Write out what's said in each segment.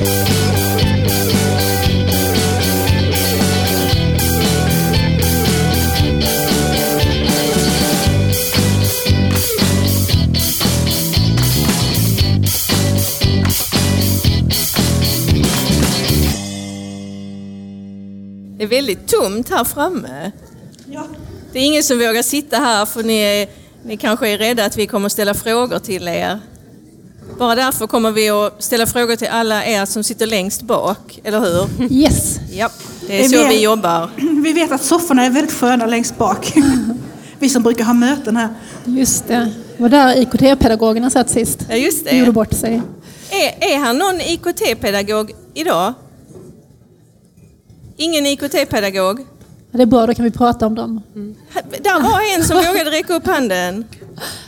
Det är väldigt tomt här framme. Ja. Det är ingen som vågar sitta här för ni, är, ni kanske är rädda att vi kommer ställa frågor till er. Bara därför kommer vi att ställa frågor till alla er som sitter längst bak, eller hur? Yes. Ja, det är så vi jobbar. Vi vet att sofforna är väldigt sköna längst bak. Vi som brukar ha möten här. Just det. Det var där IKT-pedagogerna satt sist. Ja, just De gjorde det. bort sig. Är, är här någon IKT-pedagog idag? Ingen IKT-pedagog? Det är bra, då kan vi prata om dem. Där var en som vågade räcka upp handen.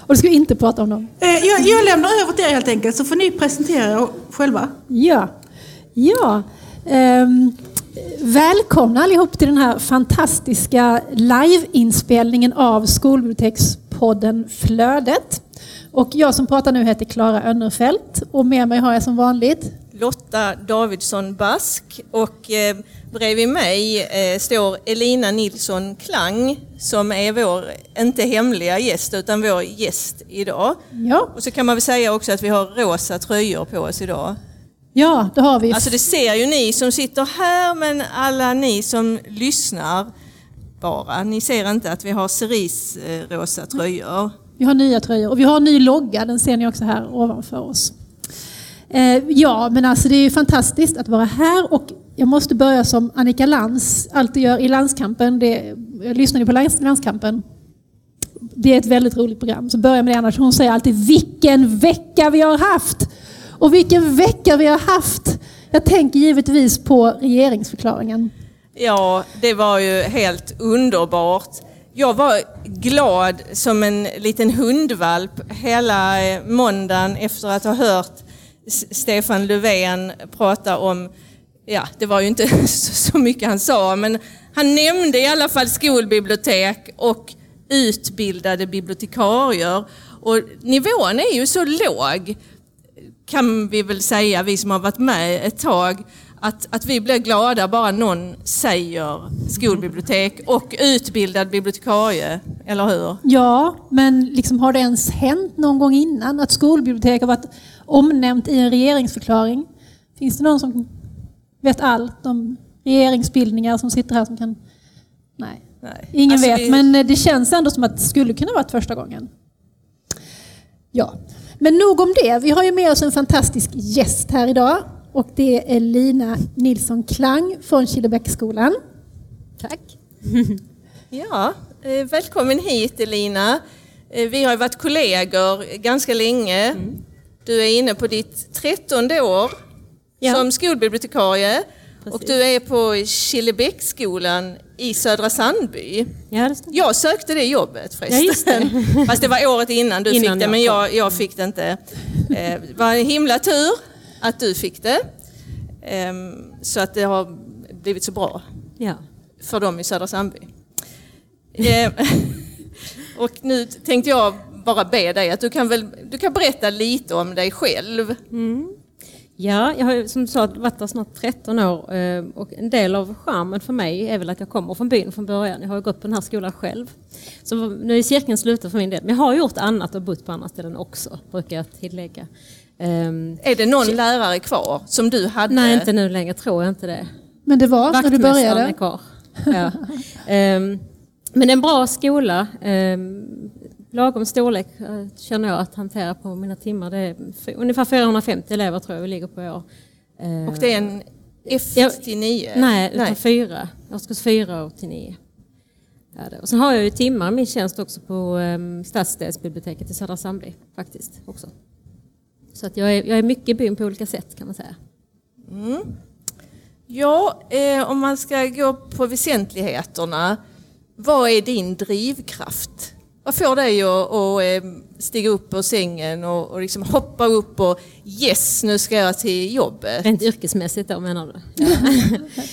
Och då ska vi inte prata om dem. Eh, Jag, jag lämnar över till er helt enkelt så får ni presentera er själva. Ja. Ja. Ehm, välkomna allihop till den här fantastiska liveinspelningen av skolbibliotekspodden Flödet. Och jag som pratar nu heter Klara Önnerfelt och med mig har jag som vanligt Lotta Davidsson Bask och eh, bredvid mig eh, står Elina Nilsson Klang som är vår, inte hemliga gäst, utan vår gäst idag. Ja, Och så kan man väl säga också att vi har rosa tröjor på oss idag. ja det har vi. Alltså det ser ju ni som sitter här, men alla ni som lyssnar bara, ni ser inte att vi har cerise-rosa tröjor. Vi har nya tröjor och vi har en ny logga, den ser ni också här ovanför oss. Eh, ja, men alltså det är ju fantastiskt att vara här och jag måste börja som Annika Lantz alltid gör i Landskampen. Det, jag lyssnade på Landskampen. Det är ett väldigt roligt program, så börja med det annars. Hon säger alltid vilken vecka vi har haft! Och vilken vecka vi har haft! Jag tänker givetvis på regeringsförklaringen. Ja, det var ju helt underbart. Jag var glad som en liten hundvalp hela eh, måndagen efter att ha hört Stefan Löfven prata om, ja det var ju inte så så mycket han sa, men han nämnde i alla fall skolbibliotek och utbildade bibliotekarier. Och nivån är ju så låg kan vi väl säga, vi som har varit med ett tag, att, att vi blir glada bara någon säger skolbibliotek och utbildad bibliotekarie, eller hur? Ja, men liksom har det ens hänt någon gång innan att skolbibliotek har varit omnämnt i en regeringsförklaring? Finns det någon som vet allt om regeringsbildningar som sitter här som kan... Nej, Nej. ingen Alltså, vet. vi- Men eh, det känns ändå som att det skulle kunna varit första gången. Ja, men nog om det. Vi har ju med oss en fantastisk gäst här idag och det är Lina Nilsson Klang från Killebäcksskolan. Tack. Ja, eh, välkommen hit Elina. Eh, Vi har varit kollegor ganska länge. Du är inne på ditt trettonde år Ja. som skolbibliotekarie och Precis. du är på Killebäcksskolan i Södra Sandby. Ja, det stämmer. Jag sökte det jobbet förresten. Ja, det. Fast det var året innan du Innan fick det, jag men jag, jag fick det inte. Eh, Det var en himla tur att du fick det. Ehm, Så att det har blivit så bra Ja. för dem i Södra Sandby. Eh, Och nu tänkte jag bara be dig att du kan, väl, du kan berätta lite om dig själv. ja, jag har som du sa varit där snart 13 år eh, och en del av charmen för mig är väl att jag kommer från byn från början. Jag har ju gått på den här skolan själv. Så nu är cirkeln sluten för min del. Men jag har gjort annat och bott på andra ställen också, brukar jag tillägga. Ehm, Är det någon lärare kvar som du hade? Nej, inte nu längre tror jag inte det. Men det var när du Vaktmästaren är började? kvar. Ja. Ehm, men en bra skola. Lagom storlek eh, känner jag att hantera på mina timmar. Det är ungefär 450 elever tror jag vi ligger på i år. Ehm, Och det är en F till 9? Nej, utan fyra. Årskurs fyra och till nio. Ja, det. Och sen har jag ju timmar min tjänst också på um, stadsdelsbiblioteket i Södra Sandby faktiskt också. Så att jag är, jag är mycket i byn på olika sätt kan man säga. Ja, eh, om man ska gå på väsentligheterna. Vad är din drivkraft? Vad får dig att, att eh, stiga upp ur sängen och, och liksom hoppa upp och yes, nu ska jag till jobbet? Rent yrkesmässigt då menar du? Ja.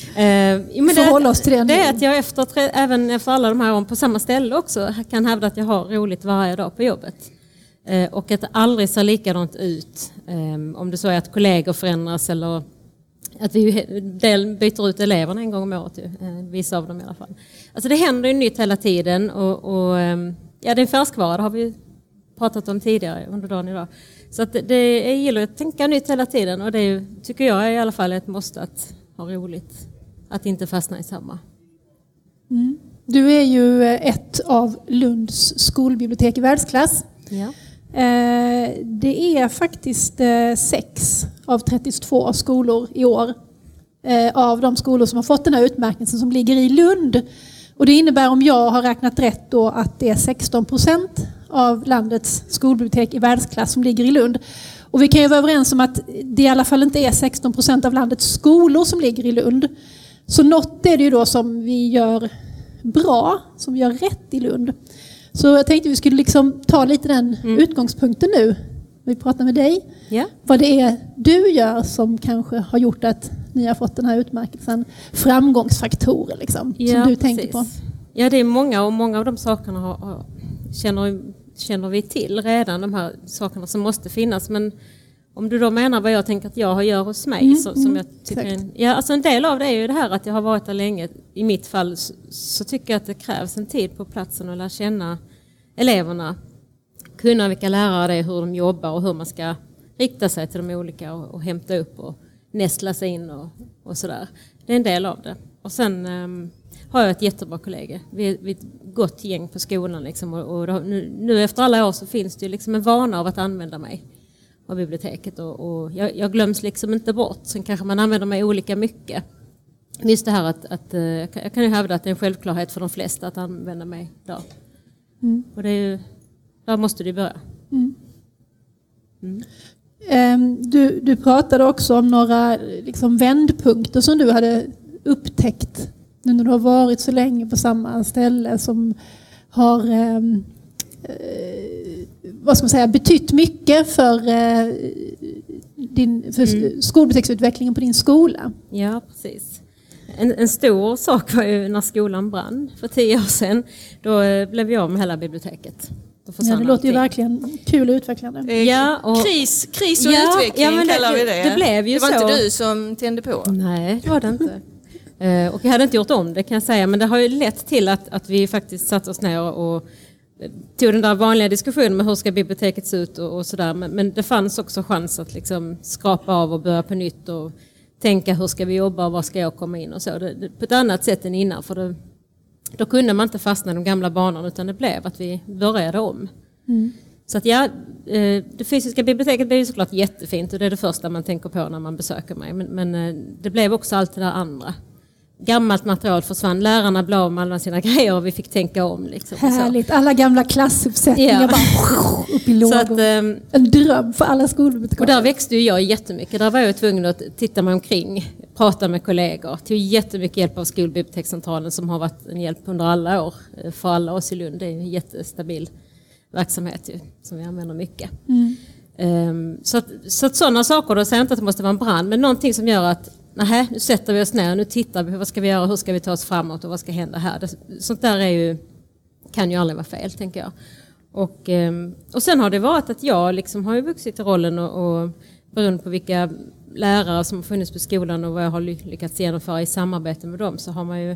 Eh, men får det, hålla oss till den det är att jag efter, även efter alla de här åren på samma ställe också kan hävda att jag har roligt varje dag på jobbet. Eh, och att det aldrig ser likadant ut. Eh, om det så är att kollegor förändras eller att vi del byter ut eleverna en gång om året, ju, vissa av dem i alla fall. Alltså det händer ju nytt hela tiden och, och ehm, ja, det är en färskvara, det har vi pratat om tidigare under dagen idag. Så att det, det gillar att tänka nytt hela tiden och det är, tycker jag är i alla fall ett måste att ha roligt. Att inte fastna i samma. Du är ju ett av Lunds skolbibliotek i världsklass. Ja. Eh, Det är faktiskt eh, sex av 32 skolor i år eh, av de skolor som har fått den här utmärkelsen som ligger i Lund. Och det innebär om jag har räknat rätt då att det är 16 procent av landets skolbibliotek i världsklass som ligger i Lund. Och vi kan ju vara överens om att det i alla fall inte är 16 procent av landets skolor som ligger i Lund. Så något är det ju då som vi gör bra, som vi gör rätt i Lund. Så jag tänkte vi skulle liksom ta lite den utgångspunkten nu. Vi pratar med dig. Ja. Vad det är du gör som kanske har gjort att ni har fått den här utmärkelsen. Framgångsfaktorer liksom, som du tänker på. precis. Ja, det är många och många av de sakerna har, har, känner, känner vi till redan, de här sakerna som måste finnas. Men om du då menar vad jag tänker att jag gör hos mig, Mm, så, som mm, jag tycker en, ja, alltså en del av det är ju det här att jag har varit där länge. I mitt fall så, så tycker jag att det krävs en tid på platsen att lära känna eleverna. Kunna vilka lärare det är, hur de jobbar och hur man ska rikta sig till de olika och, och hämta upp och nästla sig in och, och sådär. Det är en del av det. Och sen ehm, har jag ett jättebra kollega. Vi vi är ett gott gäng på skolan liksom, och, och det nu, nu efter alla år så finns det liksom en vana av att använda mig av biblioteket och, och jag, jag glöms liksom inte bort. Sen kanske man använder mig olika mycket. Just det här att, att eh, jag kan- ju hävda att det är en självklarhet för de flesta att använda mig där. Och det är ju, där måste du börja. Ehm, Du, du pratade också om några liksom, vändpunkter som du hade upptäckt nu när du har varit så länge på samma ställe som har ehm, eh, vad ska man säga, betytt mycket för, eh, din, för skolbiblioteksutvecklingen på din skola. Ja, precis. En, en stor sak var ju när skolan brann för tio år sedan. Då eh, blev jag av med hela biblioteket. Ja, det låter ju verkligen kul och utvecklande. Är Ja, och- kris, kris och Ja, utveckling ja, men det- kallar vi det- det. blev ju det var så. inte du som tände på. Nej, det var det inte. Eh, och jag hade inte gjort om det kan jag säga, men det har ju lett till att, att vi faktiskt satt oss ner och eh, tog den där vanliga diskussionen med hur ska biblioteket se ut och, och sådär. Men, men det fanns också chans att liksom skrapa av och börja på nytt och tänka hur ska vi jobba och var ska jag komma in och så. Det, det, på ett annat sätt än innan. För det, då kunde man inte fastna i de gamla banorna utan det blev att vi började om. Så att ja, eh, det fysiska biblioteket blev såklart jättefint och det är det första man tänker på när man besöker mig. Men, men eh, det blev också allt det där andra. Gammalt material försvann, lärarna blev av med alla sina grejer och vi fick tänka om. Liksom, och så. Härligt, alla gamla klassuppsättningar Ja. bara upp i Så lådor. att, ehm, en dröm för alla skolbibliotekarier. och där växte ju jag jättemycket. Där var jag tvungen att titta mig omkring, prata med kollegor. Tog jättemycket hjälp av skolbibliotekscentralen som har varit en hjälp under alla år eh, för alla oss i Lund. Det är en jättestabil verksamhet ju, som vi använder mycket. Ehm, så, att, så att sådana saker, då säger jag inte att det måste vara en brand, men någonting som gör att nej, nu sätter vi oss ner, nu tittar vi på vad ska vi göra, hur ska vi ta oss framåt och vad ska hända här. Det, sånt där är ju, kan ju aldrig vara fel, tänker jag. Och, ehm, och sen har det varit att jag liksom har ju vuxit i rollen och, och beroende på vilka lärare som har funnits på skolan och vad jag har lyckats genomföra i samarbete med dem så har man ju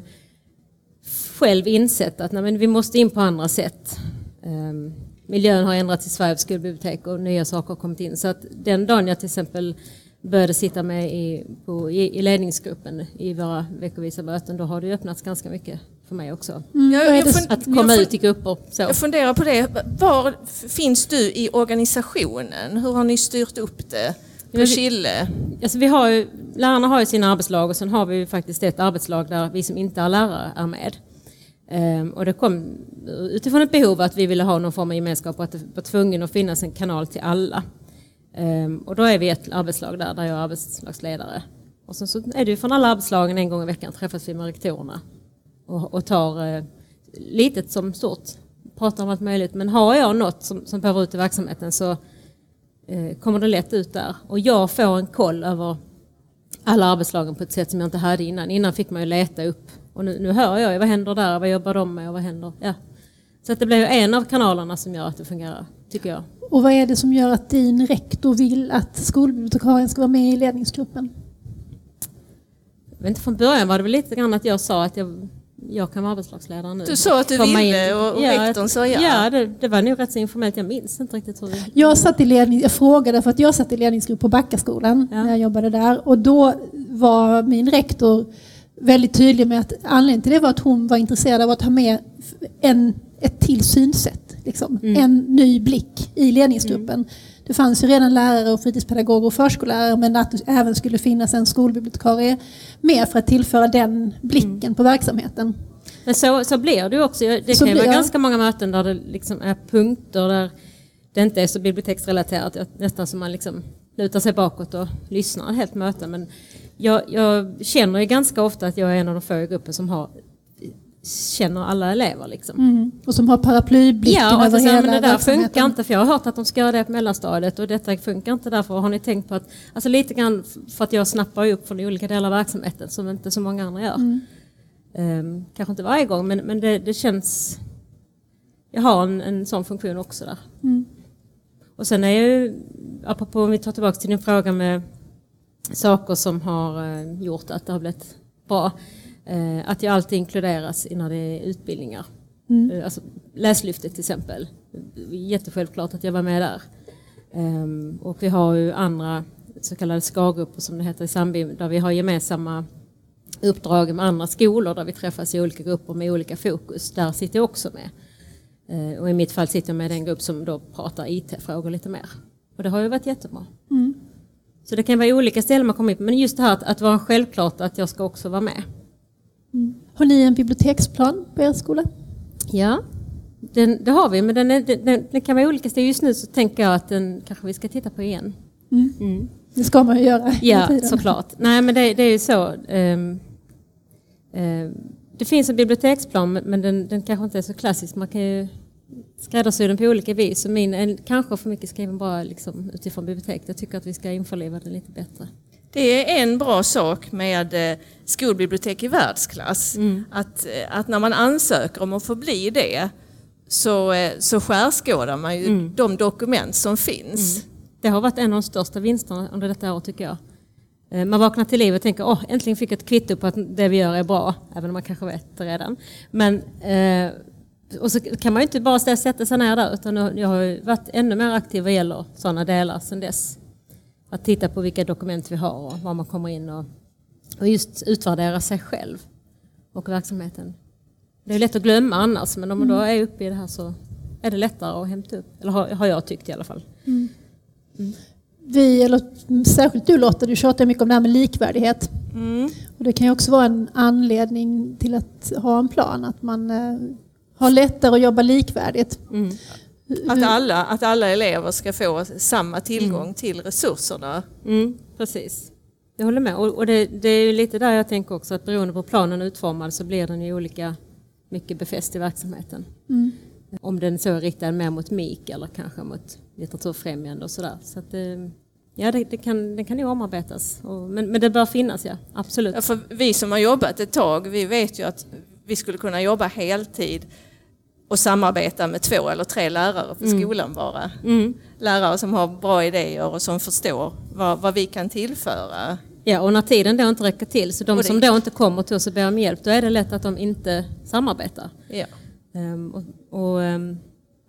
själv insett att nej, men vi måste in på andra sätt. Ehm, miljön har ändrats i Sveriges skolbibliotek och nya saker har kommit in. Så att den dagen jag till exempel började sitta med i, på, i, i ledningsgruppen i våra veckovisa möten, då har det öppnats ganska mycket för mig också. Jag, är jag, det fun- Att jag komma ut i grupper. Så. Jag funderar på det. Var finns du i organisationen? Hur har ni styrt upp det på vi-? Alltså vi har ju, lärarna har ju sina arbetslag och sen har vi faktiskt ett arbetslag där vi som inte är lärare är med. Ehm, och det kom utifrån ett behov att vi ville ha någon form av gemenskap och att det var tvungen att finnas en kanal till alla. Ehm, och då är vi ett arbetslag där, där jag är arbetslagsledare. Och sen så är det ju från alla arbetslagen en gång i veckan träffas vi med rektorerna och, och tar eh, litet som stort, pratar om allt möjligt. Men har jag något som, som behöver ut i verksamheten så eh, kommer det lätt ut där. Och jag får en koll över alla arbetslagen på ett sätt som jag inte hade innan. Innan fick man ju leta upp. Och nu, nu hör jag ju, vad händer där, vad jobbar de med och vad händer? Ja. Så att det blir ju en av kanalerna som gör att det fungerar, tycker jag. Och vad är det som gör att din rektor vill att skolbibliotekarien ska vara med i ledningsgruppen? vet inte, från början var det väl lite grann att jag sa att jag, jag kan vara arbetslagsledare nu. Du sa att du Komma ville in. och, och Ja, rektorn sa ja. Ja, det, det var nog rätt så informellt. Jag minns inte riktigt hur det Jag, satt i ledning, jag frågade för att jag satt i ledningsgrupp på Backaskolan Ja. när jag jobbade där. Och då var min rektor väldigt tydlig med att anledningen till det var att hon var intresserad av att ha med en, ett till synsätt. Liksom. En ny blick i ledningsgruppen. Det fanns ju redan lärare och fritidspedagoger och förskollärare men att det även skulle finnas en skolbibliotekarie med för att tillföra den blicken på verksamheten. Men så, så blir det också. Det Så kan ju vara ja. ganska många möten där det liksom är punkter där det inte är så biblioteksrelaterat. Nästan som man liksom lutar sig bakåt och lyssnar helt möte. Men jag, jag känner ju ganska ofta att jag är en av de få i gruppen som har känner alla elever. Liksom. Mm. Och som har paraplyblicken Ja, och över säga, hela men det där funkar inte för jag har hört att de ska göra det på mellanstadiet och detta funkar inte därför. Har ni tänkt på att, alltså lite grann för att jag snappar upp från olika delar av verksamheten som inte så många andra gör. Mm. Ehm, kanske inte varje gång men, men det, det känns, jag har en, en sån funktion också där. Mm. Och sen är jag ju, apropå om vi tar tillbaka till din fråga med saker som har eh, gjort att det har blivit bra. Eh, att jag alltid inkluderas när det är utbildningar. Eh, Alltså, läslyftet till exempel. Jättesjälvklart att jag var med där. Ehm, och vi har ju andra så kallade SKA-grupper som det heter i Sandby där vi har gemensamma uppdrag med andra skolor där vi träffas i olika grupper med olika fokus. Där sitter jag också med. Eh, Och i mitt fall sitter jag med den grupp som då pratar IT-frågor lite mer. Och det har ju varit jättebra. Så det kan vara olika ställen man kommer in på. Men just det här att, att vara självklart att jag ska också vara med. Har ni en biblioteksplan på er skola? Ja, den, det har vi. Men den, är, den, den, kan vara olika. steg. Just nu så tänker jag att den kanske vi ska titta på igen. Mm. Det ska man ju göra Ja, såklart. Nej, men det, det är ju så. ehm, ehm, det finns en biblioteksplan men den, den kanske inte är så klassisk. Man kan ju skräddarsy den på olika vis. Och min är kanske för mycket skriven bara liksom utifrån biblioteket. Jag tycker att vi ska införliva den lite bättre. Det är en bra sak med eh, skolbibliotek i världsklass. Att, eh, att när man ansöker om att få bli det så, eh, så skärskådar man ju de dokument som finns. Det har varit en av de största vinsterna under detta år tycker jag. Man vaknar till liv och tänker åh, äntligen fick jag ett kvitto på att det vi gör är bra, även om man kanske vet det redan. Men, eh, och så kan man ju inte bara sätta sig ner där, utan jag har varit ännu mer aktiv vad gäller sådana delar sedan dess. Att titta på vilka dokument vi har och var man kommer in och, och just utvärdera sig själv och verksamheten. Det är lätt att glömma annars, men om man då är uppe i det här så är det lättare att hämta upp. Eller har, har jag tyckt i alla fall. Vi, eller särskilt du Lotta, du tjatar mycket om det här med likvärdighet. Mm. Och det kan ju också vara en anledning till att ha en plan, att man eh, har lättare att jobba likvärdigt. Mm. Att, alla, att alla elever ska få samma tillgång till resurserna. Mm, precis. Jag håller med. Och, och det, det är ju lite där jag tänker också att beroende på planen utformad så blir den ju olika mycket befäst i verksamheten. Om den så är riktad mer mot MIK eller kanske mot litteraturfrämjande och sådär. Så att, eh, ja, det, det, kan, det kan ju omarbetas. Och, men, men det bör finnas, ja. Absolut. Ja, för vi som har jobbat ett tag, vi vet ju att vi skulle kunna jobba heltid och samarbeta med två eller tre lärare på skolan bara. Mm. Lärare som har bra idéer och som förstår vad, vad vi kan tillföra. Ja, och när tiden då inte räcker till, så de det- som då inte kommer till oss och ber om hjälp, då är det lätt att de inte samarbetar. Ja. Ehm, och, och, ehm,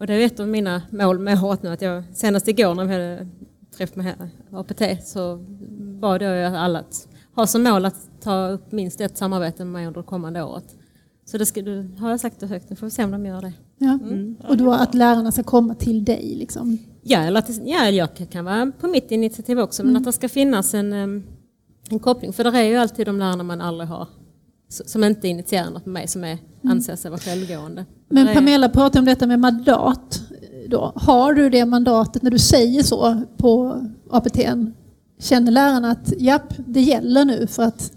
och det är ett av mina mål med året nu, att jag senast igår när vi hade träff med APT så bad jag alla att ha som mål att ta upp minst ett samarbete med mig under det kommande året. Så det ska, du, har jag sagt det högt, nu får vi se om de gör det. Ja. Och då att lärarna ska komma till dig. Liksom. Ja, eller att ja, jag kan vara på mitt initiativ också, men att det ska finnas en, en koppling. För det är ju alltid de lärarna man aldrig har, som inte initierar något med mig, som är, anser sig vara självgående. Men Pamela pratar om detta med mandat. Då. Har du det mandatet när du säger så på APT? Känner lärarna att japp, det gäller nu för att,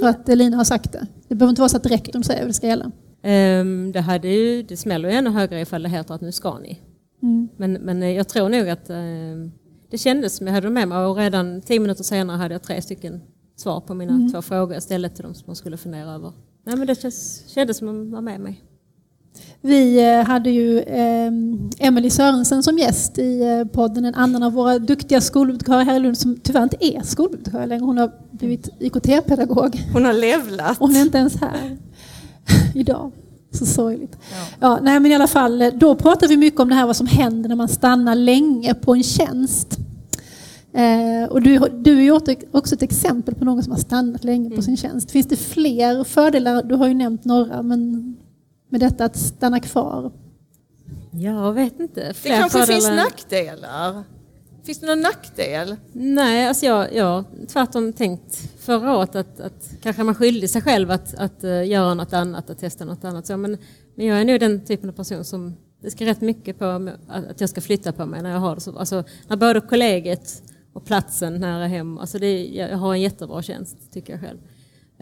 för att Elina har sagt det? Det behöver inte vara så att rektorn säger att det ska gälla. Ehm, det, hade ju, det smäller ju ännu högre ifall det heter att nu ska ni. Mm. Men, men eh, jag tror nog att ehm, det kändes som jag hade det med mig och redan tio minuter senare hade jag tre stycken svar på mina två frågor jag ställde till dem som de skulle fundera över. Nej, men det känns, kändes som att de var med mig. Vi eh, hade ju eh, Emelie Sörensen som gäst i eh, podden, en annan av våra duktiga skolbibliotekarier här i Lund som tyvärr inte är skolbibliotekarie längre. Hon har blivit IKT-pedagog. Hon har levlat. Hon är inte ens här idag. Så sorgligt. Ja. ja. nej, men i alla fall, då pratar vi mycket om det här vad som händer när man stannar länge på en tjänst. Eh, och du, du är också ett exempel på någon som har stannat länge på mm. sin tjänst. Finns det fler fördelar? Du har ju nämnt några, men med detta att stanna kvar? Jag vet inte. Fler det kanske fördelar. finns nackdelar? Finns det någon nackdel? Nej, alltså jag, jag tvärtom tänkt förra året att, att kanske man skyldig sig själv att, att uh, göra något annat, att testa något annat. Så, men, men jag är nog den typen av person som det ska rätt mycket på att jag ska flytta på mig när jag har det så. Alltså, när både kollegiet och platsen nära hem, alltså det, jag har en jättebra tjänst tycker jag själv.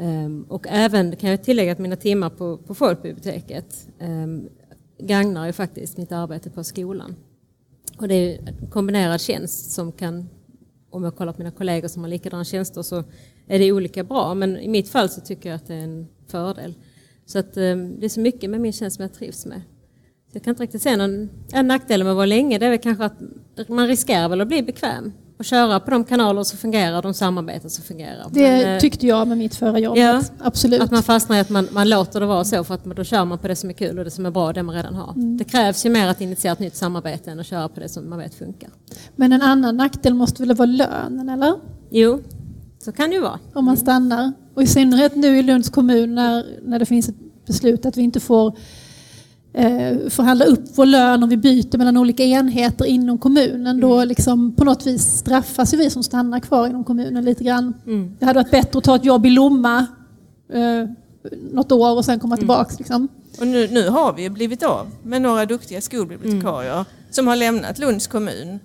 Um, och även kan jag tillägga att mina timmar på, på folkbiblioteket um, gagnar ju faktiskt mitt arbete på skolan. Och det är en kombinerad tjänst som kan, om jag kollar på mina kollegor som har likadana tjänster så är det olika bra. Men i mitt fall så tycker jag att det är en fördel. Så att um, det är så mycket med min tjänst som jag trivs med. Så jag kan inte riktigt se någon en nackdel med att vara länge. Det är väl kanske att man riskerar väl att bli bekväm och köra på de kanaler som fungerar, de samarbeten som fungerar. Det Men, eh, tyckte jag med mitt förra jobb. Ja, Absolut. Att man fastnar i att man, man låter det vara så för att då kör man på det som är kul och det som är bra, det man redan har. Mm. Det krävs ju mer att initiera ett nytt samarbete än att köra på det som man vet funkar. Men en annan nackdel måste väl vara lönen, eller? Jo, så kan det ju vara. Om man stannar. Och i synnerhet nu i Lunds kommun när, när det finns ett beslut att vi inte får eh, förhandla upp vår lön om vi byter mellan olika enheter inom kommunen. Mm. Då liksom på något vis straffas vi som stannar kvar inom kommunen lite grann. Mm. Det hade varit bättre att ta ett jobb i Lomma eh, något år och sen komma mm. tillbaka. Liksom. Och nu, nu har vi blivit av med några duktiga skolbibliotekarier mm. som har lämnat Lunds kommun.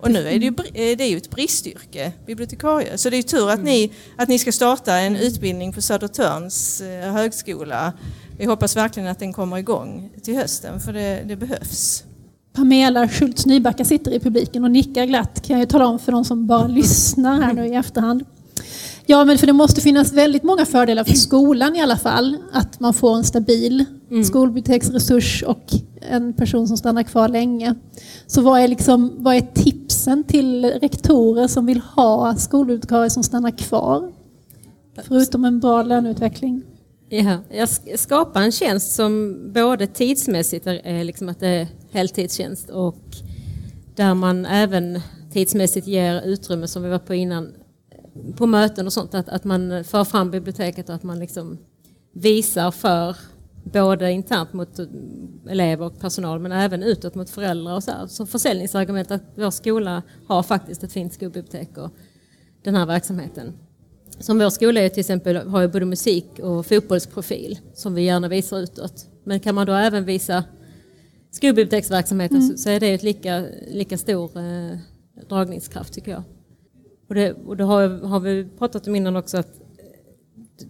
Och nu är det ju, eh, det är ju ett bristyrke, bibliotekarie. Så det är ju tur att, ni, att ni ska starta en utbildning på Södertörns eh, högskola vi hoppas verkligen att den kommer igång till hösten för det, det behövs. Pamela Schultz Nybacka sitter i publiken och nickar glatt kan jag tala om för de som bara lyssnar här nu i efterhand. Ja, men för det måste finnas väldigt många fördelar för skolan i alla fall. Att man får en stabil mm. skolbiblioteksresurs och en person som stannar kvar länge. Så vad är, liksom, vad är tipsen till rektorer som vill ha skolbibliotekarier som stannar kvar? Förutom en bra löneutveckling. Ja, jag skapar en tjänst som både tidsmässigt är liksom att det är heltidstjänst och där man även tidsmässigt ger utrymme som vi var på innan på möten och sånt att, att man för fram biblioteket och att man liksom visar för både internt mot elever och personal men även utåt mot föräldrar och så här. Som försäljningsargument att vår skola har faktiskt ett fint skolbibliotek och den här verksamheten. Som vår skola är till exempel har ju både musik och fotbollsprofil som vi gärna visar utåt. Men kan man då även visa skolbiblioteksverksamheten mm. så, är det ett lika, lika stor eh, dragningskraft tycker jag. Och, det, och då har, har vi pratat om innan också att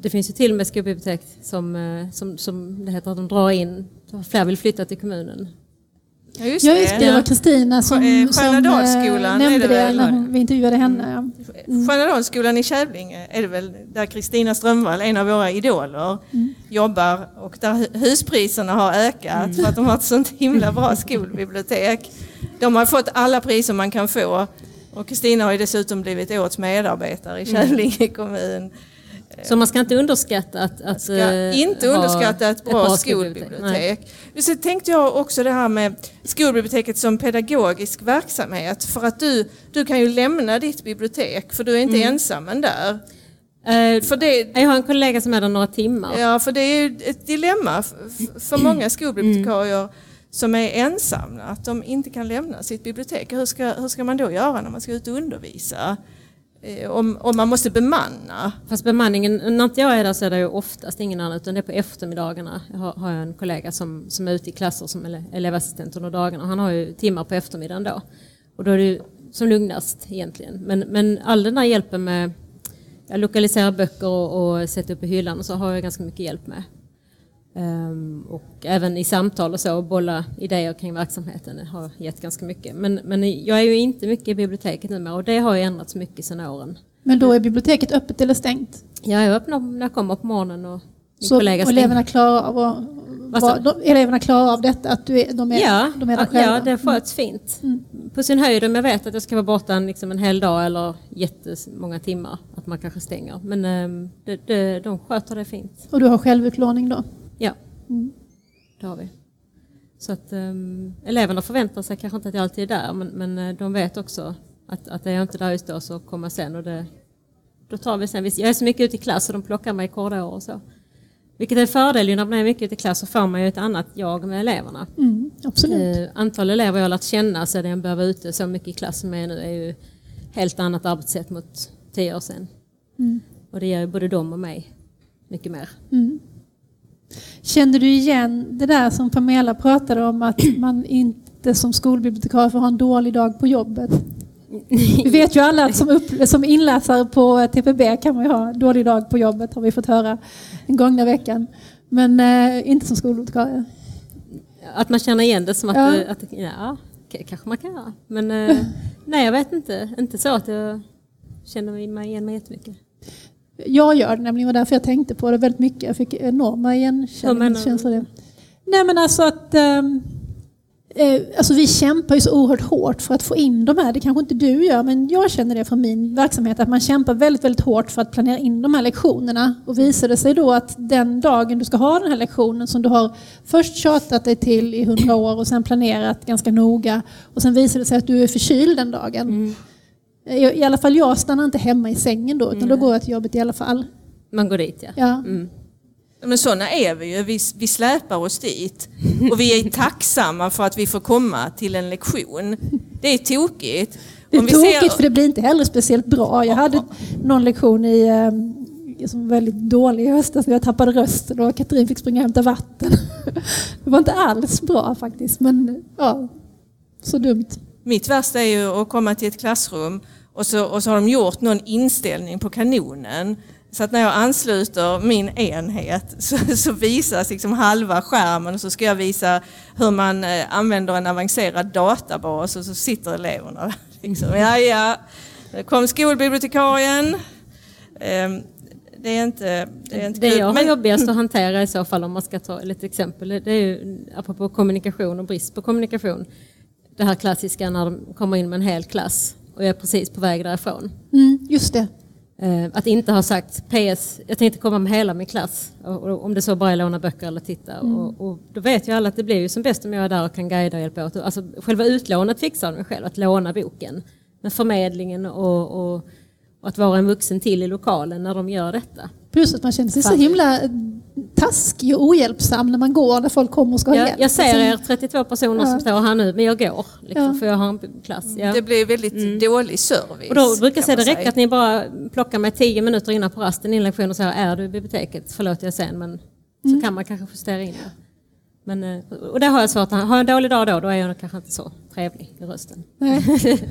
det finns ju till och med skolbibliotek som, eh, som, som det heter att de drar in, fler vill flytta till kommunen Ja just, ja, just det. det var Kristina som, eh, som äh, nämnde det, det när vi intervjuade henne. Mm. Mm. Stjärnadalsskolan i Kävlinge är det väl där Kristina Strömvall, en av våra idoler, mm. jobbar och där huspriserna har ökat mm. för att de har ett sånt himla bra skolbibliotek. De har fått alla priser man kan få och Kristina har ju dessutom blivit årets medarbetare i mm. Kävlinge kommun. Så man ska inte underskatta att, att ska eh, inte underskatta ett bra, ett bra skolbibliotek. Så tänkte jag också det här med skolbiblioteket som pedagogisk verksamhet. För att du, du kan ju lämna ditt bibliotek för du är inte mm. ensam där. Uh, för det, jag har en kollega som är där några timmar. Ja, för det är ju ett dilemma för många skolbibliotekarier mm. som är ensamma, att de inte kan lämna sitt bibliotek. Hur ska, hur ska man då göra när man ska ut och undervisa? Eh, om, om man måste bemanna. Fast bemanningen, när inte jag är där så är det ju oftast ingen annan utan det är på eftermiddagarna. Jag har, har jag en kollega som, som är ute i klasser som elevassistent under dagarna. Han har ju timmar på eftermiddagen då. Och då är det ju som lugnast egentligen. Men, men all den där hjälpen med att lokalisera böcker och, och sätta upp i hyllan och så har jag ganska mycket hjälp med. Um, och även i samtal och så, och bolla idéer kring verksamheten har gett ganska mycket. Men, men jag är ju inte mycket i biblioteket numera och det har ju ändrats mycket sedan åren. Men då är biblioteket öppet eller stängt? Ja, jag öppnar när jag kommer på morgonen och min så, kollega Och eleverna klarar av sa var, de, eleverna klarar av detta? Att du är, de, är, Ja, de är där ja, själva? ja, det sköts fint. På sin höjd om jag vet att jag ska vara borta en, liksom en hel dag eller jättemånga timmar, att man kanske stänger. Men ehm, det, det, de sköter det fint. Och du har självutlåning då? Ja, det har vi. Så att um, eleverna förväntar sig kanske inte att jag alltid är där, men, men eh, de vet också att, att är jag inte där just då så kommer jag sen och det, då tar vi sen. Jag är så mycket ute i klass och de plockar mig i korridor och så. Vilket är en fördel ju när man är mycket ute i klass så får man ju ett annat jag med eleverna. Mm, absolut. Eh, antal elever jag har lärt känna sedan jag började vara ute så mycket i klass som jag är nu är ju helt annat arbetssätt mot tio år sedan. Och det ger ju både dem och mig mycket mer. Kände du igen det där som Pamela pratade om att man inte som skolbibliotekarie får ha en dålig dag på jobbet? Vi vet ju alla att som, upp, som inläsare på TPB kan man ju ha en dålig dag på jobbet har vi fått höra den gångna veckan. Men eh, inte som skolbibliotekarie. Att man känner igen det som att, Ja. att ja, kanske man kan göra. Men eh, nej, jag vet inte. Inte så att jag känner mig mig igen mig jättemycket. Jag gör det nämligen, var därför jag tänkte på det väldigt mycket. Jag fick enorma igenkänningskänslor. det. Nej men alltså att ehm, eh, alltså vi kämpar ju så oerhört hårt för att få in de här. Det kanske inte du gör, men jag känner det från min verksamhet att man kämpar väldigt, väldigt hårt för att planera in de här lektionerna. Och visar det sig då att den dagen du ska ha den här lektionen som du har först tjatat dig till i hundra år och sen planerat ganska noga och sen visar det sig att du är förkyld den dagen. I, I alla fall jag stannar inte hemma i sängen då, utan då går jag till jobbet i alla fall. Man går dit ja. Ja. Men sådana är vi ju. Vi, vi släpar oss dit. Och vi är tacksamma för att vi får komma till en lektion. Det är tokigt. Det är tokigt ser- för det blir inte heller speciellt bra. Jag hade någon lektion i, eh, som var väldigt dålig i höstas när jag tappade rösten och Katrin fick springa och hämta vatten. Det var inte alls bra faktiskt, men ja, så dumt. Mitt värsta är ju att komma till ett klassrum och så, och så har de gjort någon inställning på kanonen. Så att när jag ansluter min enhet så, så visas liksom halva skärmen och så ska jag visa hur man eh, använder en avancerad databas och så sitter eleverna där. Liksom, ja, ja, där kom skolbibliotekarien. Ehm, Det är inte, det är inte Det kul. jag har Men- jobbigast att hantera i så fall om man ska ta lite exempel, det är ju apropå kommunikation och brist på kommunikation. Det här klassiska när de kommer in med en hel klass och jag är precis på väg därifrån. Mm, just det. Eh, Att inte ha sagt PS, jag tänkte komma med hela min klass. Och, om det så bara är låna böcker eller titta. Mm. Och, och då vet ju alla att det blir ju som bäst om jag är där och kan guida och hjälpa åt. Alltså, själva utlånet fixar de själv, att låna boken. Men förmedlingen och, och, och att vara en vuxen till i lokalen när de gör detta. Plus att man känner sig så himla taskig och ohjälpsam när man går när folk kommer och ska ha Jag, hjälp. jag ser er 32 personer som står här nu, men jag går. Liksom, Ja. För jag har en klass. Ja. Det blir väldigt dålig service. Och då brukar jag säga det räcker att ni bara plockar mig 10 minuter innan på rasten i en lektion och säger är du i biblioteket? Förlåt jag sen men så kan man kanske justera in det. Men, eh, och det har jag svårt Har jag en dålig dag då, då är jag kanske inte så trevlig i rösten. Nej.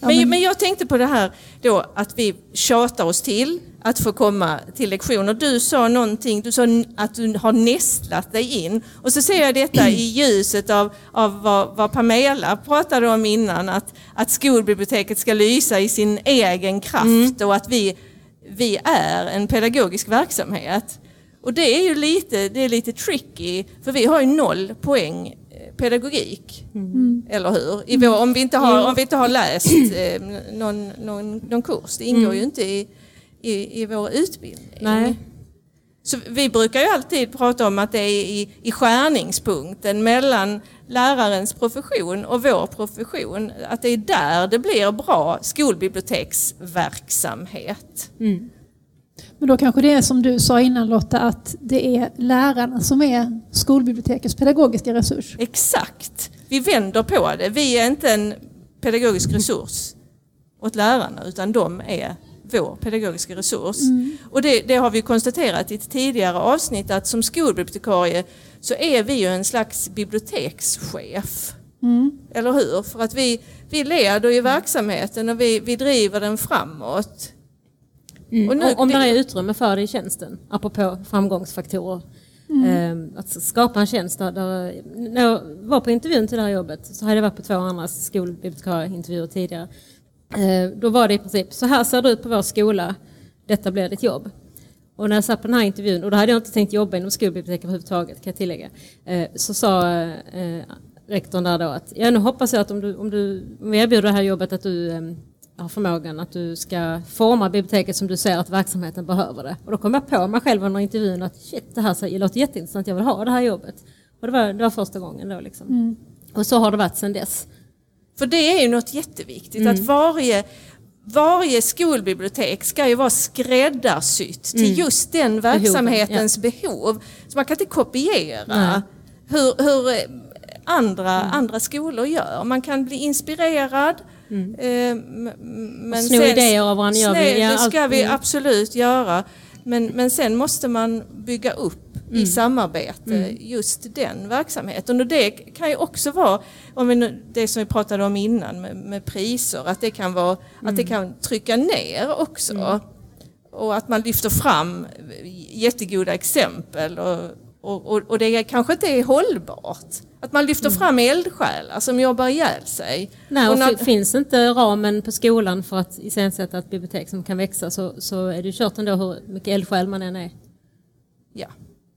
Men, men jag tänkte på det här då att vi tjatar oss till att få komma till lektioner. Du sa någonting, du sa att du har nästlat dig in. Och så ser jag detta i ljuset av, av vad, vad Pamela pratade om innan, att, att skolbiblioteket ska lysa i sin egen kraft och att vi, vi är en pedagogisk verksamhet. Och det är ju lite, det är lite tricky, för vi har ju noll poäng eh, pedagogik. Eller hur? I vår, om, vi inte har, om vi inte har läst eh, någon, någon, någon kurs. Det ingår ju inte i, i, i vår utbildning. Nej. Så vi brukar ju alltid prata om att det är i, i skärningspunkten mellan lärarens profession och vår profession. Att det är där det blir bra skolbiblioteksverksamhet. Men då kanske det är som du sa innan Lotta, att det är lärarna som är skolbibliotekets pedagogiska resurs. Exakt. Vi vänder på det. Vi är inte en pedagogisk resurs åt lärarna utan de är vår pedagogiska resurs. Och det, det har vi konstaterat i ett tidigare avsnitt att som skolbibliotekarie så är vi ju en slags bibliotekschef. Eller hur? För att vi, vi leder ju verksamheten och vi, vi driver den framåt. Och nu- om om det är utrymme för det i tjänsten, apropå framgångsfaktorer. Eh, att skapa en tjänst där, där, när jag var på intervjun till det här jobbet så hade jag varit på två andra skolbibliotekarieintervjuer tidigare. Eh, då var det i princip, så här ser det ut på vår skola, detta blir ditt jobb. Och när jag satt på den här intervjun, och då hade jag inte tänkt jobba inom skolbibliotek överhuvudtaget kan jag tillägga, eh, så sa eh, rektorn där då att ja, nu hoppas jag att om, du, om, du, om vi erbjuder det här jobbet att du har förmågan att du ska forma biblioteket som du ser att verksamheten behöver det. Och då kom jag på mig själv under intervjun att shit, det här låter jätteintressant, jag vill ha det här jobbet. Och det var, det var första gången då liksom. Mm. Och så har det varit sedan dess. För det är ju något jätteviktigt att varje, varje skolbibliotek ska ju vara skräddarsytt till just den verksamhetens behov. Så man kan inte kopiera hur, hur eh, andra, andra skolor gör. Man kan bli inspirerad. eh, m- Men sno idéer av varandra. Snö, Ja, det ska vi mm. absolut göra. Men, men sen måste man bygga upp Mm. i samarbete just den verksamheten. Och det kan ju också vara, om vi det som vi pratade om innan med, med priser, att det kan vara att det Mm. kan trycka ner också. Och att man lyfter fram jättegoda exempel och, och, och, och det kanske inte är hållbart. Att man lyfter fram eldsjälar som jobbar ihjäl sig. Nej, och när- fi- finns inte ramen på skolan för att iscensätta ett bibliotek som kan växa så, så är det kört ändå hur mycket eldsjäl man än är. Ja,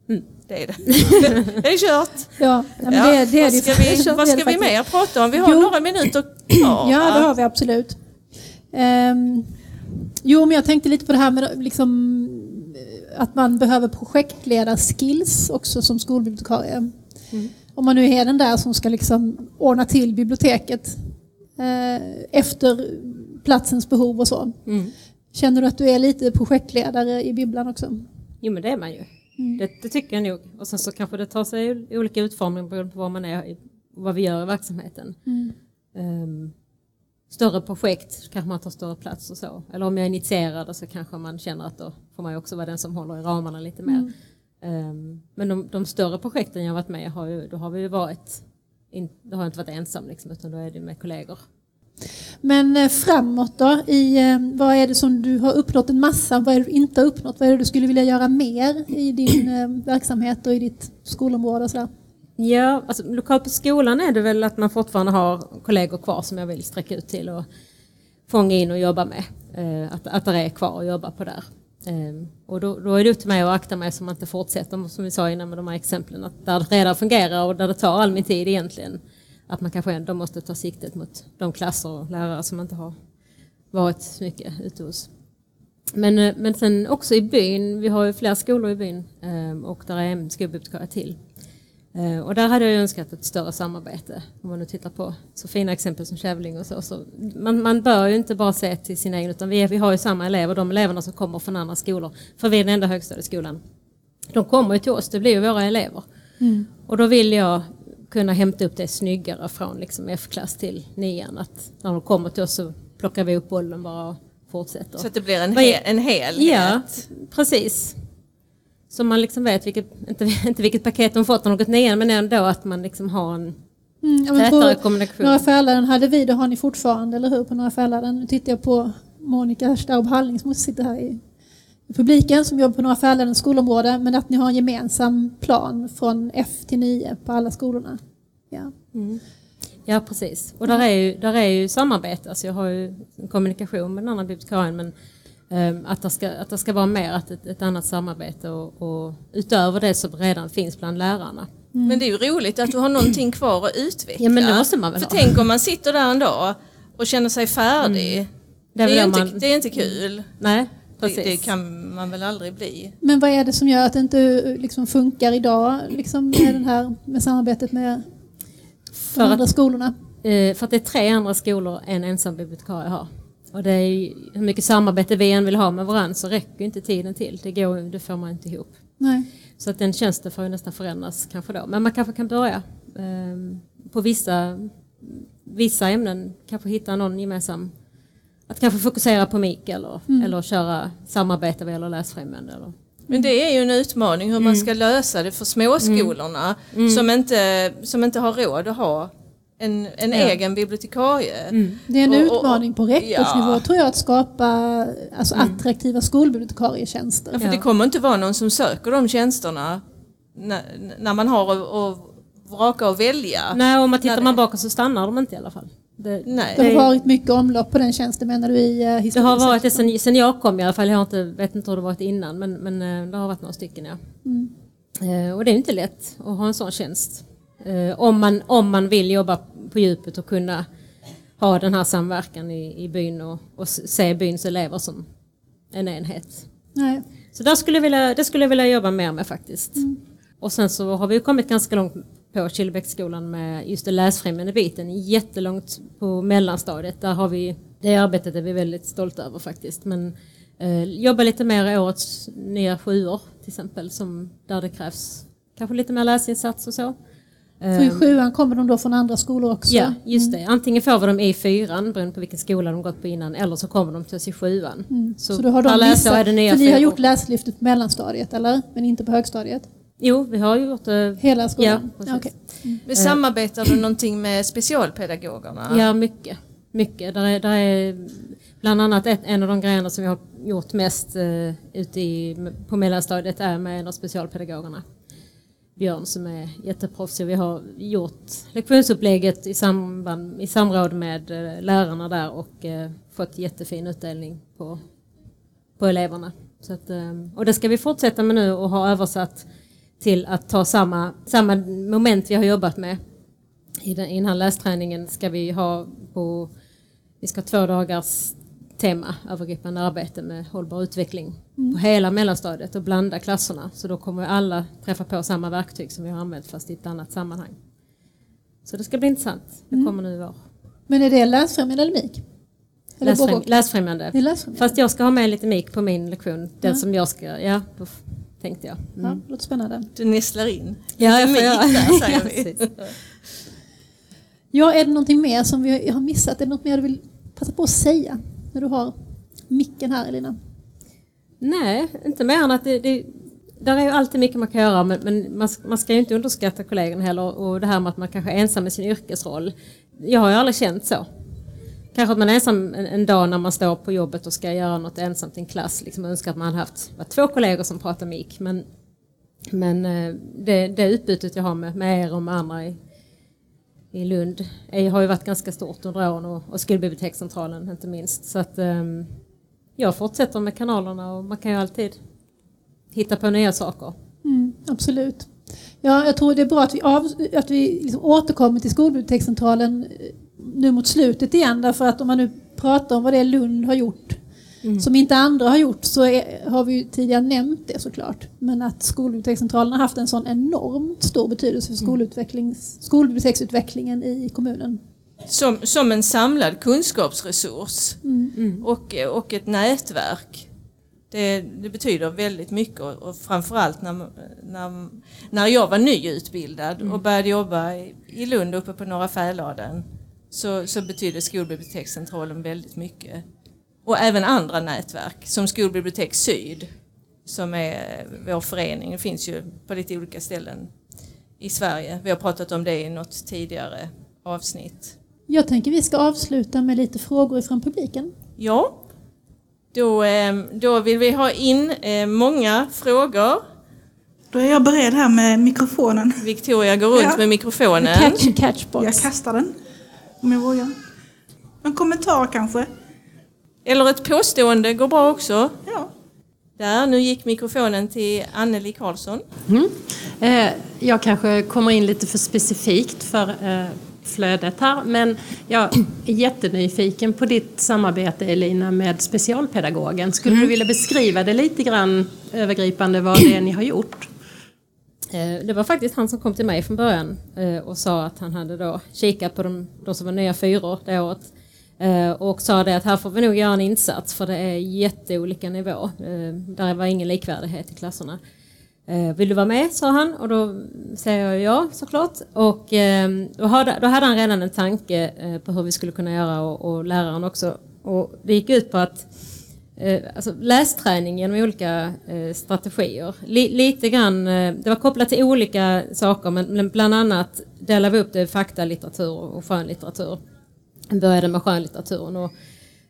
Mm. det är det. det är kört. Ja, ja, men Ja, det, det är det vad ska vi, vad ska vi mer prata om? Vi har Jo. några minuter kvar. Ja, det har vi absolut. Ehm, jo, men jag tänkte lite på det här med liksom, att man behöver projektledarskills också som skolbibliotekarie. Om man nu är den där som ska liksom ordna till biblioteket eh, efter platsens behov och så. Mm. Känner du att du är lite projektledare i bibblan också? Jo men det är man ju. Det, det tycker jag nog. Och sen så kanske det tar sig olika utformning beroende på vad man är och vad vi gör i verksamheten. Ehm, större projekt kanske man tar större plats och så. Eller om jag är initierad så kanske man känner att då får man ju också vara den som håller i ramarna lite mer. Ehm, men de, de större projekten jag har varit med i har ju, då har vi ju varit, in, då har jag inte varit ensam liksom, utan då är det med kollegor. Men eh, framåt då? I, eh, vad är det som du har uppnått en massa? Vad är det du inte har uppnått? Vad är det du skulle vilja göra mer i din eh, verksamhet och i ditt skolområde? Och sådär? Ja, alltså, lokalt på skolan är det väl att man fortfarande har kollegor kvar som jag vill sträcka ut till och fånga in och jobba med. Att, att det är kvar att jobba på där. Ehm, och då, då är det upp till mig att akta mig så man inte fortsätter, som vi sa innan med de här exemplen, att där det redan fungerar och där det tar all min tid egentligen, att man kanske ändå måste ta siktet mot de klasser och lärare som inte har varit så mycket ute hos. Men, eh, men sen också i byn, vi har ju flera skolor i byn eh, och där är en skolbibliotekarie till. Eh, Och där hade jag önskat ett större samarbete. Om man nu tittar på så fina exempel som Kävling och så. så man, man bör ju inte bara se till sina egna utan vi, är, vi har ju samma elever, de eleverna som kommer från andra skolor. För vi är den enda högstadieskolan. De kommer ju till oss, det blir ju våra elever. Och då vill jag kunna hämta upp det snyggare från liksom F-klass till nian. Att när de kommer till oss så plockar vi upp bollen bara och fortsätter. Så att det blir en, hel, en helhet. Ja, precis. Så man liksom vet vilket, inte, inte vilket paket de fått när de gått nian men ändå att man liksom har en Mm, tätare på kommunikation. Norra Fäladen hade vi, det har ni fortfarande, eller hur? På Norra Fäladen. Nu tittar jag på Monica Staub Halling som sitter här i publiken som jobbar på Norra Fäladens skolområde. Men att ni har en gemensam plan från F till 9 på alla skolorna. Ja. Ja precis. Och där är ju, där är ju samarbete. Alltså jag har ju kommunikation med den andra bibliotekarien men ehm, att, det ska, att det ska vara mer att ett, ett annat samarbete och, och utöver det som redan finns bland lärarna. Men det är ju roligt att du har någonting kvar att utveckla. Ja, men det måste man väl För ha. tänk om man sitter där en dag och känner sig färdig. Det är Det, är inte, man- det är inte kul. Nej, Det, precis. det kan man väl aldrig bli. Men vad är det som gör att det inte liksom funkar idag liksom med, den här, med samarbetet med de För andra att, skolorna? eh, för att det är tre andra skolor en ensam bibliotekarie har. Och det är hur mycket samarbete vi än vill ha med varandra så räcker inte tiden till. Det, går, det får man inte ihop. Nej. Så att den tjänsten får ju nästan förändras kanske då. Men man kanske kan börja ehm, på vissa, vissa ämnen, kanske hitta någon gemensam, att kanske fokusera på MIK eller, eller köra samarbete vad gäller läsfrämjande. Eller. Men det är ju en utmaning hur man Mm. ska lösa det för småskolorna som, inte, som inte har råd att ha en, en Ja. egen bibliotekarie. Det är en Och- utmaning på rektorsnivå ja. tror jag att skapa alltså, attraktiva skolbibliotekarietjänster. Ja, för Ja. det kommer inte vara någon som söker de tjänsterna när, när man har att, vraka och välja. Nej, om man tittar man bakåt så stannar de inte i alla fall. Det, Nej. Det har varit mycket omlopp på den tjänsten menar du i eh, det har varit det sen, sen jag kom i alla fall. Jag har inte, vet inte hur det varit innan men, men eh, det har varit några stycken ja. Eh, Och det är inte lätt att ha en sån tjänst. Eh, Om man, om man vill jobba på djupet och kunna ha den här samverkan i, i byn och, och se byns elever som en enhet. Nej. Så där skulle jag vilja, det skulle jag vilja jobba mer med faktiskt. Och sen så har vi ju kommit ganska långt på Killebäcksskolan med just det läsfrämjande biten. Jättelångt på mellanstadiet. Där har vi, det arbetet är vi väldigt stolta över faktiskt. Men eh, jobba lite mer i årets nya sjuor till exempel. Som, där det krävs kanske lite mer läsinsats och så. För i sjuan kommer de då från andra skolor också? Ja, just det. Antingen får vi dem i fyran beroende på vilken skola de gått på innan eller så kommer de till oss i sjuan. Mm. Så, då har de vissa, är det nya för ni har gjort läslyftet på mellanstadiet eller? Men inte på högstadiet? Jo, vi har gjort det. Hela skolan? Ja, okej. Men samarbetar du någonting med specialpedagogerna? Ja, mycket. mycket. Där är, där är bland annat ett, en av de grejerna som vi har gjort mest eh, ute i, på mellanstadiet är med en av specialpedagogerna. Björn som är jätteproffsig. Vi har gjort lektionsupplägget i, samband, i samråd med eh, lärarna där och eh, fått jättefin utdelning på, på eleverna. Så att, eh, och det ska vi fortsätta med nu och ha översatt till att ta samma, samma moment vi har jobbat med i den, i den här lästräningen ska vi ha på, vi ska ha två dagars tema, övergripande arbete med hållbar utveckling på hela mellanstadiet och blanda klasserna. Så då kommer alla träffa på samma verktyg som vi har använt fast i ett annat sammanhang. Så det ska bli intressant. Det kommer nu i. Men är det läsfrämjande eller MIK? Eller Läsfräm, läsfrämjande. Läsfrämjande. Fast jag ska ha med lite mik på min lektion. Den Ja. som jag ska, ja, tänkte jag. Ja, Mm. låter spännande. Du nisslar in. Ja, jag Lite säger Ja, vi. precis. Ja, är det någonting mer som vi har missat? Är det något mer du vill passa på att säga när du har micken här Elina? Nej, inte mer än att det, det där är ju alltid mycket man kan göra men, men man, man ska ju inte underskatta kollegorna heller och det här med att man kanske är ensam i sin yrkesroll. Jag har ju aldrig känt så. Kanske att man är ensam en, en dag när man står på jobbet och ska göra något ensamt i en klass. Liksom önskar att man hade haft var två kollegor som pratar mik. Men, men eh, det, det utbytet jag har med, med er och med andra i, i Lund är, har ju varit ganska stort under åren och, och skolbibliotekscentralen inte minst. Så att um, jag fortsätter med kanalerna och man kan ju alltid hitta på nya saker. Mm, absolut. Ja, jag tror det är bra att vi, av, att vi liksom återkommer till skolbibliotekscentralen eh, nu mot slutet igen. Därför att om man nu pratar om vad det är Lund har gjort som inte andra har gjort så är, har vi ju tidigare nämnt det såklart. Men att skolbibliotekscentralen har haft en sån enormt stor betydelse för skolutvecklings, skolbiblioteksutvecklingen i kommunen. Som, som en samlad kunskapsresurs och, och ett nätverk. Det, det betyder väldigt mycket och, framförallt när, när, när jag var nyutbildad och började jobba i, Lund uppe på Norra Fäladen så, så betydde skolbibliotekscentralen väldigt mycket. Och även andra nätverk som Skolbibliotek Syd som är vår förening. Det finns ju på lite olika ställen i Sverige. Vi har pratat om det i något tidigare avsnitt. Jag tänker vi ska avsluta med lite frågor ifrån publiken. Ja, då, eh, då vill vi ha in eh, många frågor. Då är jag beredd här med mikrofonen. Victoria går runt Ja. med mikrofonen. Catch catchbox. Jag kastar den. Om jag vågar. En kommentar kanske? Eller ett påstående går bra också. Ja. Där, nu gick mikrofonen till Anneli Karlsson. Eh, Jag kanske kommer in lite för specifikt för eh, flödet här, men jag är jättenyfiken på ditt samarbete Elina med specialpedagogen. Skulle du vilja beskriva det lite grann övergripande vad det är ni har gjort? Eh, det var faktiskt han som kom till mig från början eh, och sa att han hade då kikat på de, de som var nya fyror det året. Eh, och sa det att här får vi nog göra en insats för det är jätteolika nivå. Där var ingen likvärdighet i klasserna. Vill du vara med? sa han och då säger jag ja såklart. Och ehm, då hade, då hade han redan en tanke på hur vi skulle kunna göra och, och läraren också. Och det gick ut på att eh, alltså lästräning genom olika eh, strategier. Li, lite grann, eh, det var kopplat till olika saker men, men bland annat delade vi upp det i faktalitteratur och skönlitteratur. Jag började med skönlitteraturen och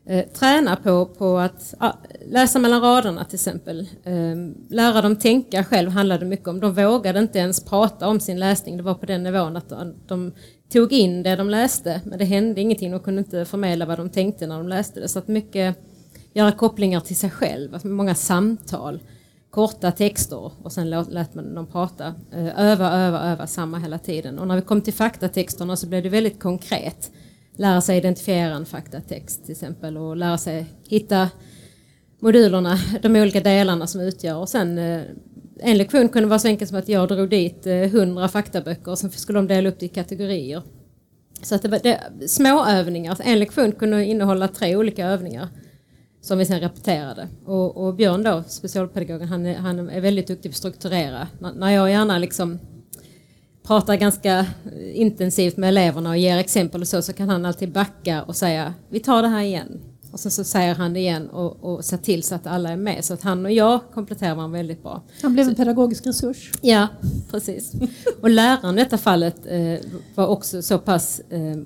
eh, träna på, på att ah, läsa mellan raderna till exempel. Eh, lära dem tänka själv handlade mycket om. De vågade inte ens prata om sin läsning. Det var på den nivån att de, de tog in det de läste men det hände ingenting. De kunde inte förmedla vad de tänkte när de läste det. Så att mycket göra kopplingar till sig själv, alltså många samtal, korta texter och sen lät man dem prata. Eh, öva, öva, öva samma hela tiden. Och när vi kom till faktatexterna så blev det väldigt konkret. Lära sig identifiera en faktatext till exempel och lära sig hitta modulerna, de olika delarna som utgör och sen eh, en lektion kunde vara så enkelt som att jag drog dit eh, hundra faktaböcker och sen skulle de dela upp det i kategorier. Så att det var det, små övningar. En lektion kunde innehålla tre olika övningar som vi sen repeterade. Och, och Björn då, specialpedagogen, han är, han är väldigt duktig på att strukturera. N när jag gärna liksom pratar ganska intensivt med eleverna och ger exempel och så, så kan han alltid backa och säga vi tar det här igen. Och sen så säger han det igen och, och ser till så att alla är med. Så att han och jag kompletterar varandra väldigt bra. Han blev så, en pedagogisk resurs. Ja, precis. Och läraren i detta fallet eh, var också så pass eh,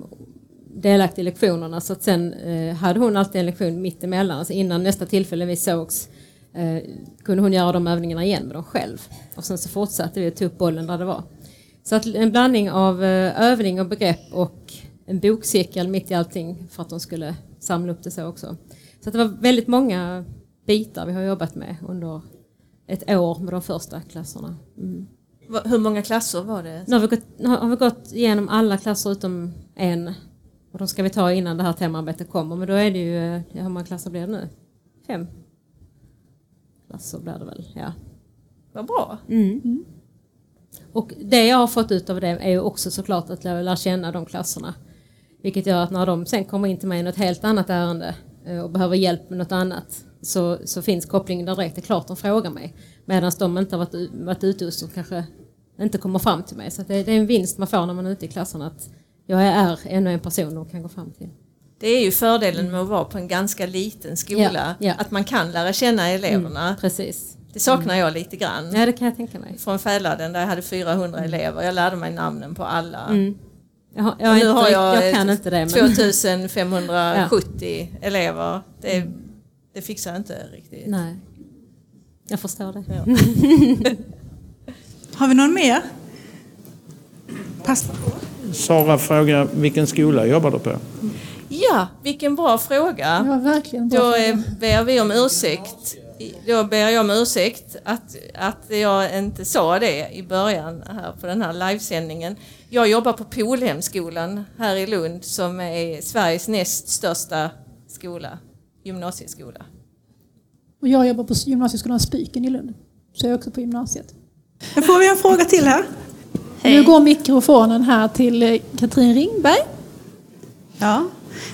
delaktig i lektionerna så att sen eh, hade hon alltid en lektion mittemellan. Alltså innan nästa tillfälle vi sågs eh, kunde hon göra de övningarna igen med dem själv. Och sen så fortsatte vi att ta upp bollen där det var. Så att en blandning av eh, övning och begrepp och en bokcirkel mitt i allting för att de skulle samla upp det så också. Så det var väldigt många bitar vi har jobbat med under ett år med de första klasserna. Mm. Hur många klasser var det? Nu har vi, gått, har vi gått igenom alla klasser utom en. Och de ska vi ta innan det här temarbetet kommer. Men då är det ju, ja, hur många klasser blir det nu? Fem klasser blir det väl, ja. Vad bra. Mm. Mm. Och det jag har fått ut av det är ju också såklart att lära känna de klasserna. Vilket gör att när de sen kommer in till mig i något helt annat ärende eh, och behöver hjälp med något annat så, så finns kopplingen direkt. Det är klart de frågar mig. Medan de inte har varit, varit ute och kanske inte kommer fram till mig. Så det, det, är en vinst man får när man är ute i klasserna. Att jag är ännu en person de kan gå fram till. Det är ju fördelen med att vara på en ganska liten skola. Ja, ja. Att man kan lära känna eleverna. Mm, precis. Det saknar jag lite grann. Ja, det kan jag tänka mig. Från Fäladen där jag hade 400 mm. elever. Jag lärde mig namnen på alla. Mm. Jag, jag, nu inte, har jag, jag kan inte det. Men... 2570 ja. elever. Det, mm. det fixar jag inte riktigt. Nej, jag förstår det. Ja. har vi någon mer? Pass. Sara frågar vilken skola jobbar du på? Ja, vilken bra fråga. Ja, verkligen bra Då fråga. ber vi om ursäkt. Då ber jag om ursäkt att, att jag inte sa det i början här på den här livesändningen. Jag jobbar på Polhemskolan här i Lund som är Sveriges näst största skola, gymnasieskola. Och jag jobbar på gymnasieskolan Spyken i Lund. Så jag är också på gymnasiet. Nu får vi en fråga till här. Hej. Nu går mikrofonen här till eh, Katrin Ringberg. Ja,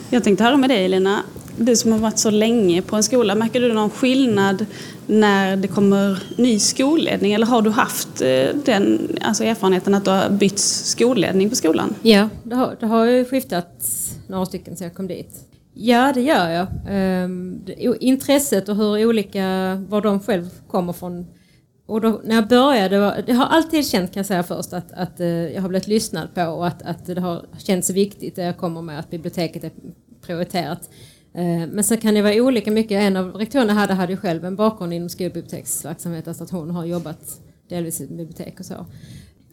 jag tänkte höra med dig Elina. Du som har varit så länge på en skola, märker du någon skillnad när det kommer ny skolledning? Eller har du haft eh, den alltså erfarenheten att du har bytt skolledning på skolan? Ja, det har, det har ju skiftat några stycken sedan jag kom dit. Ja, det gör jag. Um, intresset och hur olika, var de själv kommer från och då, när jag började, jag har alltid känt kan jag säga först att, att eh, jag har blivit lyssnad på och att, att det har känts viktigt det jag kommer med att biblioteket är prioriterat. Eh, men sen kan det vara olika mycket. En av rektorerna hade, hade ju själv en bakgrund inom skolbiblioteksverksamhet, alltså att hon har jobbat delvis i bibliotek och så.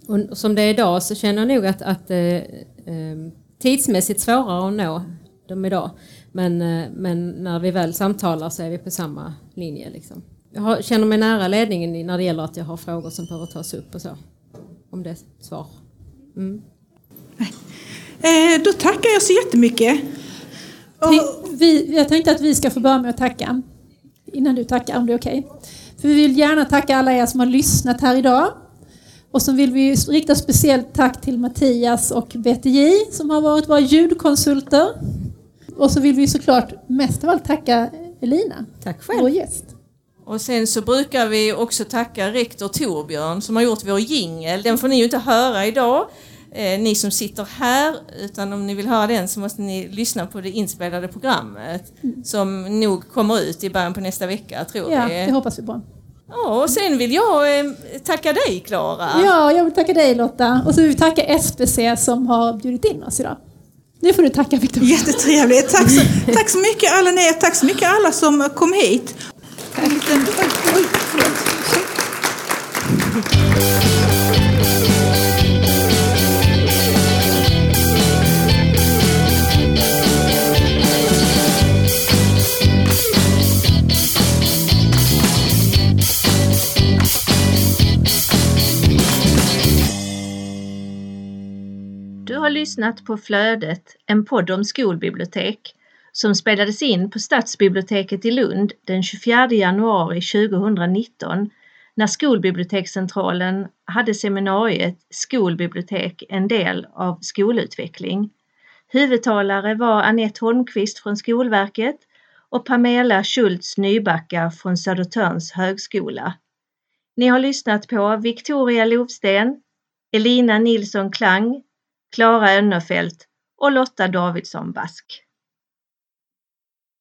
Och som det är idag så känner jag nog att, att uh, tidsmässigt svårare att nå dem idag. Men, men när vi väl samtalar så är vi på samma linje. Liksom jag känner mig nära ledningen när det gäller att jag har frågor som behöver tas upp och så. Om det är svar. Mm. Eh, då tackar jag så jättemycket. Vi, jag tänkte att vi ska få börja med att tacka. Innan du tackar, om det är okej. Okay. För vi vill gärna tacka alla er som har lyssnat här idag. Och så vill vi rikta speciellt tack till Mattias och BTJ som har varit våra ljudkonsulter. Och så vill vi såklart mest av allt tacka Elina, Tack själv. vår gäst. Och sen så brukar vi också tacka rektor Torbjörn som har gjort vår jingel. Den får ni ju inte höra idag, eh, ni som sitter här, utan om ni vill höra den så måste ni lyssna på det inspelade programmet mm. som nog kommer ut i början på nästa vecka, tror ja, vi. Ja, det hoppas vi på. Ja, och sen vill jag eh, tacka dig Klara. Ja, jag vill tacka dig Lotta. Och så vill vi tacka SPC som har bjudit in oss idag. Nu får du tacka Victoria. Jättetrevligt. Tack så, tack så mycket alla ni. Tack så mycket alla som kom hit. Du har lyssnat på Flödet, en podd om skolbibliotek som spelades in på Stadsbiblioteket i Lund den 24 januari 2019 när Skolbibliotekscentralen hade seminariet Skolbibliotek en del av skolutveckling. Huvudtalare var Annette Holmqvist från Skolverket och Pamela Schultz Nybacka från Södertörns högskola. Ni har lyssnat på Victoria Lovsten, Elina Nilsson Klang, Klara Önnerfelt och Lotta Davidsson Bask.